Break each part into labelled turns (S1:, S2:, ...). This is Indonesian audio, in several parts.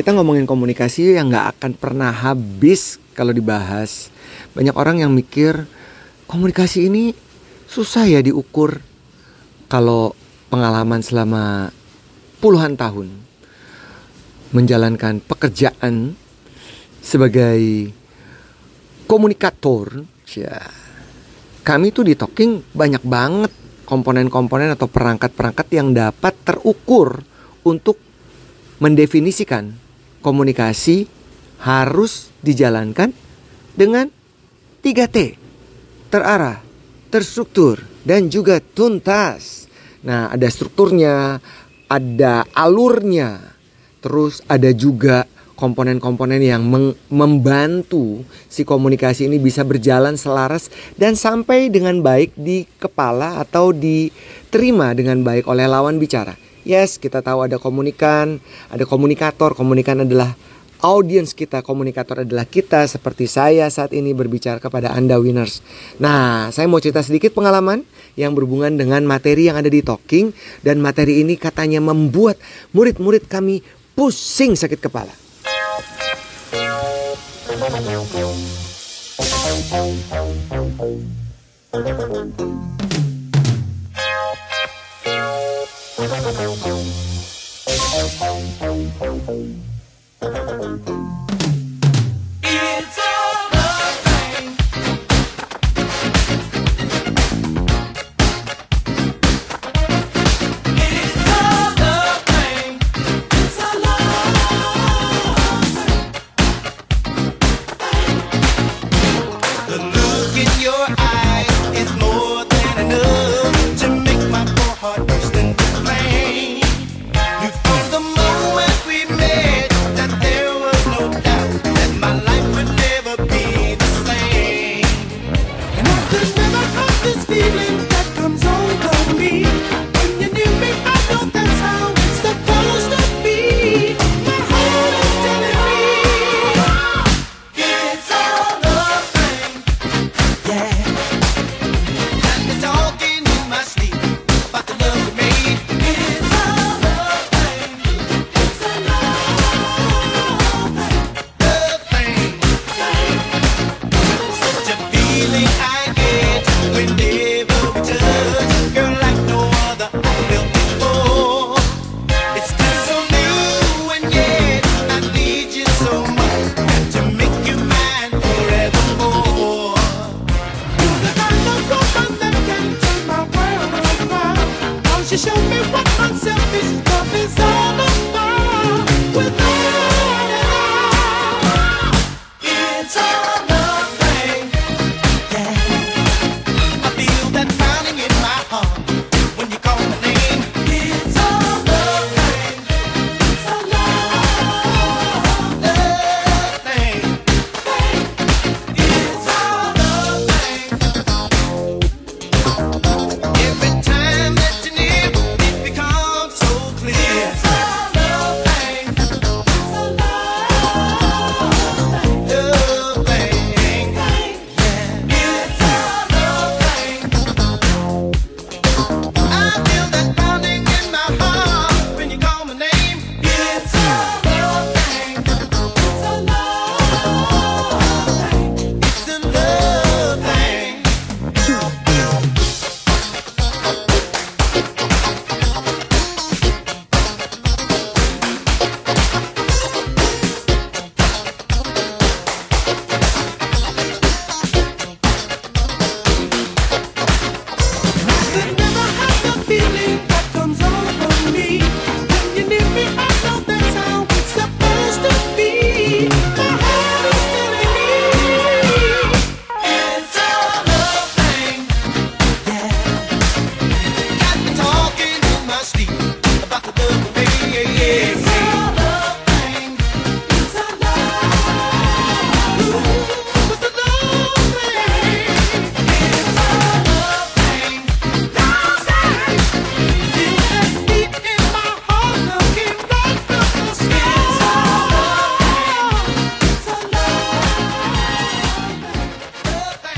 S1: kita ngomongin komunikasi yang nggak akan pernah habis kalau dibahas. Banyak orang yang mikir komunikasi ini susah ya diukur kalau pengalaman selama puluhan tahun menjalankan pekerjaan sebagai komunikator ya kami tuh di talking banyak banget komponen-komponen atau perangkat-perangkat yang dapat terukur untuk mendefinisikan komunikasi harus dijalankan dengan 3T. Terarah, terstruktur, dan juga tuntas. Nah, ada strukturnya, ada alurnya. Terus ada juga komponen-komponen yang membantu si komunikasi ini bisa berjalan selaras dan sampai dengan baik di kepala atau diterima dengan baik oleh lawan bicara. Yes, kita tahu ada komunikan, ada komunikator. Komunikan adalah audiens kita, komunikator adalah kita seperti saya saat ini berbicara kepada Anda winners. Nah, saya mau cerita sedikit pengalaman yang berhubungan dengan materi yang ada di Talking dan materi ini katanya membuat murid-murid kami pusing sakit kepala.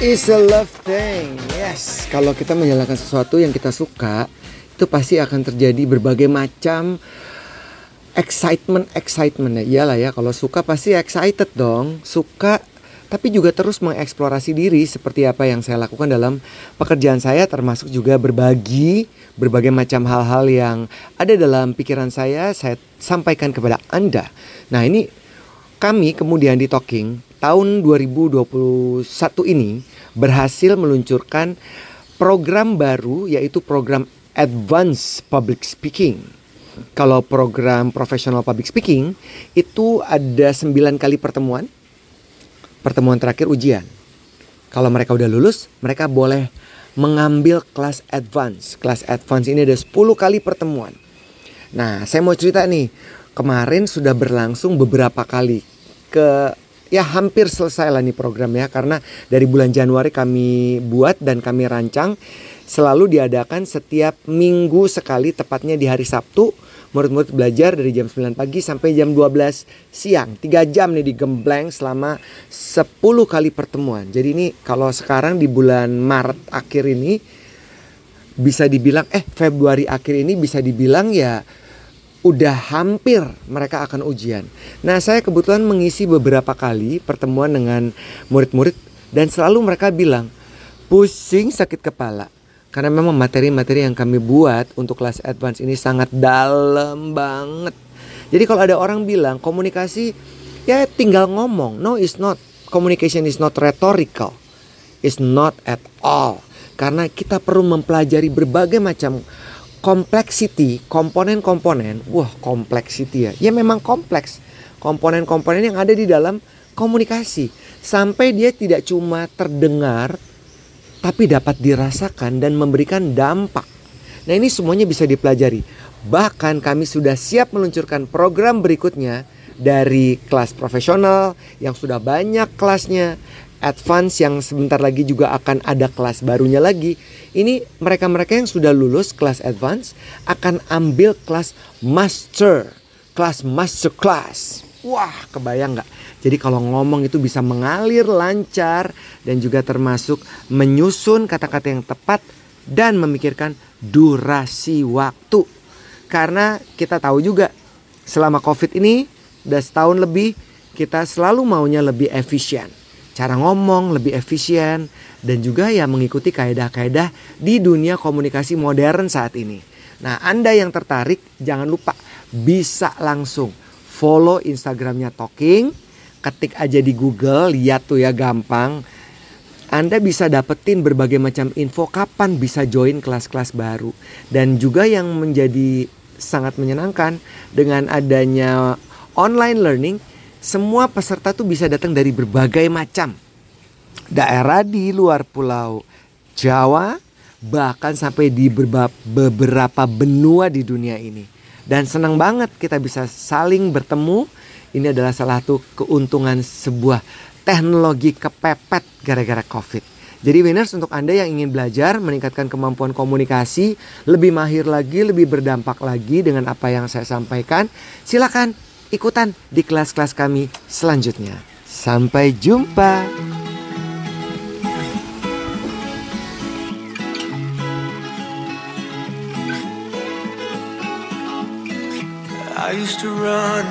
S1: It's a love thing. Yes, kalau kita menjalankan sesuatu yang kita suka, itu pasti akan terjadi berbagai macam
S2: excitement excitement ya iyalah ya kalau suka pasti excited dong suka tapi juga terus mengeksplorasi diri seperti apa yang saya lakukan dalam pekerjaan saya termasuk juga berbagi berbagai macam hal-hal yang ada dalam pikiran saya saya sampaikan kepada Anda. Nah, ini kami kemudian di Talking tahun 2021 ini berhasil meluncurkan program baru yaitu program Advanced Public Speaking. Kalau program profesional public speaking itu ada 9 kali pertemuan. Pertemuan terakhir ujian. Kalau mereka udah lulus, mereka boleh mengambil kelas advance. Kelas advance ini ada 10 kali pertemuan. Nah, saya mau cerita nih. Kemarin sudah berlangsung beberapa kali ke ya hampir selesai lah nih programnya karena dari bulan Januari kami buat dan kami rancang. Selalu diadakan setiap minggu sekali tepatnya di hari Sabtu. Murid-murid belajar dari jam 9 pagi sampai jam 12 siang. 3 jam nih digembleng selama 10 kali pertemuan. Jadi ini kalau sekarang di bulan Maret akhir ini bisa dibilang eh Februari akhir ini bisa dibilang ya udah hampir mereka akan ujian. Nah, saya kebetulan mengisi beberapa kali pertemuan dengan murid-murid dan selalu mereka bilang pusing sakit kepala. Karena memang materi-materi yang kami buat untuk kelas advance ini sangat dalam banget. Jadi kalau ada orang bilang komunikasi ya tinggal ngomong. No, it's not. Communication is not rhetorical. It's not at all. Karena kita perlu mempelajari berbagai macam complexity, komponen-komponen, wah complexity ya, ya memang kompleks. Komponen-komponen yang ada di dalam komunikasi. Sampai dia tidak cuma terdengar, tapi dapat dirasakan dan memberikan dampak. Nah ini semuanya bisa dipelajari. Bahkan kami sudah siap meluncurkan program berikutnya dari kelas profesional yang sudah banyak kelasnya, advance yang sebentar lagi juga akan ada kelas barunya lagi. Ini mereka-mereka yang sudah lulus kelas advance akan ambil kelas master, kelas master class. Wah, kebayang nggak? Jadi kalau ngomong itu bisa mengalir lancar dan juga termasuk menyusun kata-kata yang tepat dan memikirkan durasi waktu. Karena kita tahu juga selama Covid ini udah setahun lebih kita selalu maunya lebih efisien cara ngomong lebih efisien dan juga ya mengikuti kaedah-kaedah di dunia komunikasi modern saat ini. Nah, Anda yang tertarik jangan lupa bisa langsung follow Instagramnya Talking, ketik aja di Google, lihat tuh ya gampang. Anda bisa dapetin berbagai macam info kapan bisa join kelas-kelas baru. Dan juga yang menjadi sangat menyenangkan dengan adanya online learning, semua peserta tuh bisa datang dari berbagai macam daerah di luar pulau Jawa bahkan sampai di beberapa benua di dunia ini. Dan senang banget kita bisa saling bertemu. Ini adalah salah satu keuntungan sebuah teknologi kepepet gara-gara Covid. Jadi winners untuk Anda yang ingin belajar meningkatkan kemampuan komunikasi, lebih mahir lagi, lebih berdampak lagi dengan apa yang saya sampaikan, silakan ikutan di kelas-kelas kami selanjutnya. Sampai jumpa. I used to run,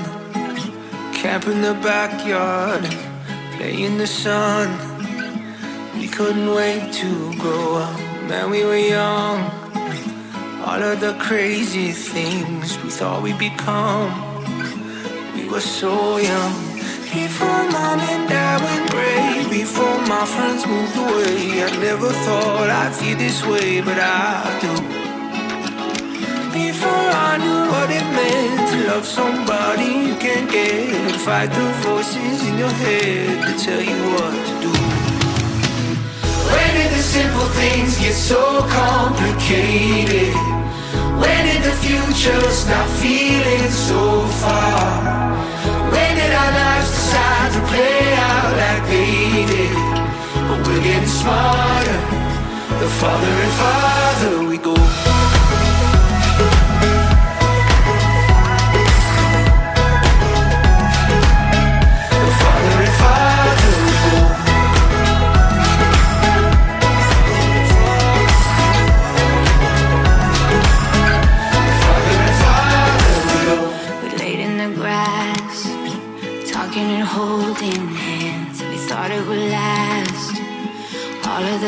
S2: camp in the backyard, play in the sun. We couldn't wait to grow up, man, we were young. All of the crazy things we thought we'd become were so young. Before mom and dad went gray, before my friends moved away, I never thought I'd feel this way, but I do. Before I knew what it meant to love somebody you can't get and fight the voices in your head that tell you what to do. When did the simple things get so complicated? When did the future stop feeling so far? Our lives decide to play out like they did? But we're getting smarter, the farther and farther we go.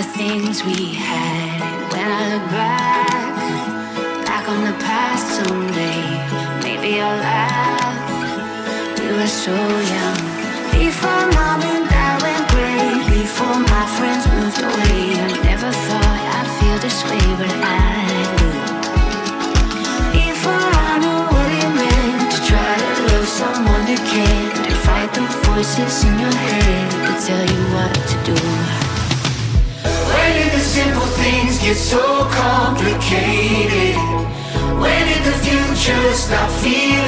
S3: The things we had. When I look back, back on the past someday, maybe I'll laugh. We were so young. Before mom and dad went gray, before my friends moved away, I never thought I'd feel this way, but I knew. Before I knew what it meant to try to love someone who cared, to fight the voices in your head that tell you what to do.
S4: Simple things get so complicated? When did the future stop feeling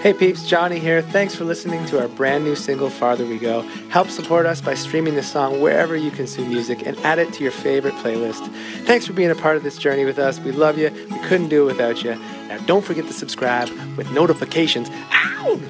S5: Hey peeps, Johnny here. Thanks for listening to our brand new single, Farther We Go. Help support us by streaming the song wherever you consume music and add it to your favorite playlist. Thanks for being a part of this journey with us. We love you. We couldn't do it without you. Now don't forget to subscribe with notifications. Ow!